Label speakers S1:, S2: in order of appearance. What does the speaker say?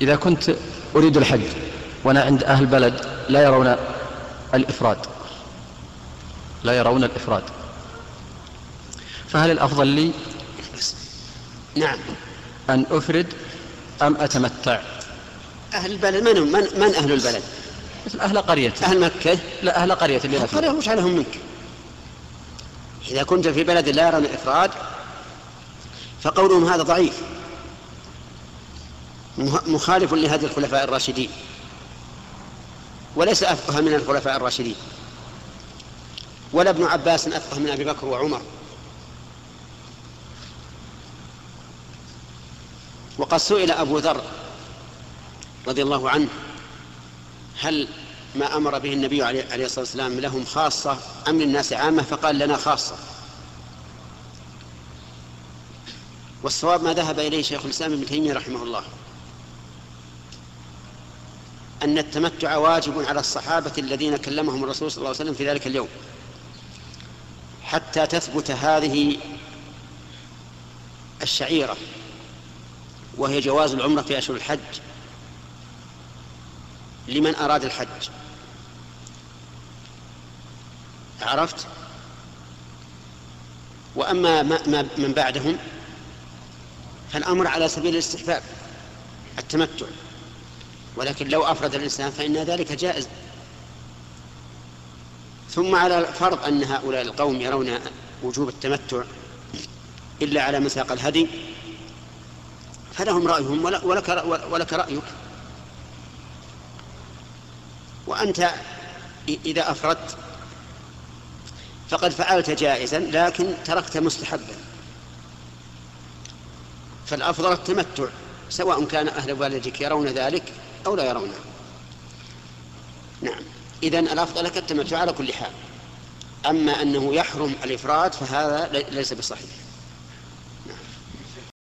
S1: إذا كنت أريد الحج وأنا عند أهل بلد لا يرون الإفراد. لا يرون الإفراد. فهل الأفضل لي
S2: نعم.
S1: أن أفرد أم أتمتع؟
S2: أهل البلد من؟ من, من أهل البلد؟
S1: مثل أهل قرية.
S2: أهل مكة؟
S1: لا أهل قرية اللي
S2: أهل قرية وش عليهم منك. إذا كنت في بلد لا يرون الإفراد فقولهم هذا ضعيف. مخالف لهدي الخلفاء الراشدين. وليس أفقه من الخلفاء الراشدين. ولا ابن عباس أفقه من أبي بكر وعمر. وقد سئل أبو ذر رضي الله عنه هل ما أمر به النبي عليه الصلاة والسلام لهم خاصة أم للناس عامة؟ فقال لنا خاصة. والصواب ما ذهب إليه شيخ الإسلام ابن تيمية رحمه الله. أن التمتع واجب على الصحابة الذين كلمهم الرسول صلى الله عليه وسلم في ذلك اليوم. حتى تثبت هذه الشعيرة وهي جواز العمرة في أشهر الحج لمن أراد الحج. عرفت؟ وأما ما من بعدهم فالأمر على سبيل الاستحباب التمتع. ولكن لو أفرد الإنسان فإن ذلك جائز. ثم على الفرض أن هؤلاء القوم يرون وجوب التمتع إلا على مساق الهدي فلهم رأيهم ولك, ولك رأيك. وأنت إذا أفردت فقد فعلت جائزا لكن تركت مستحبا. فالأفضل التمتع سواء كان أهل والدك يرون ذلك أو لا يرونه نعم. إذا الأفضل لك التمتع على كل حال. أما أنه يحرم الإفراد فهذا ليس بصحيح.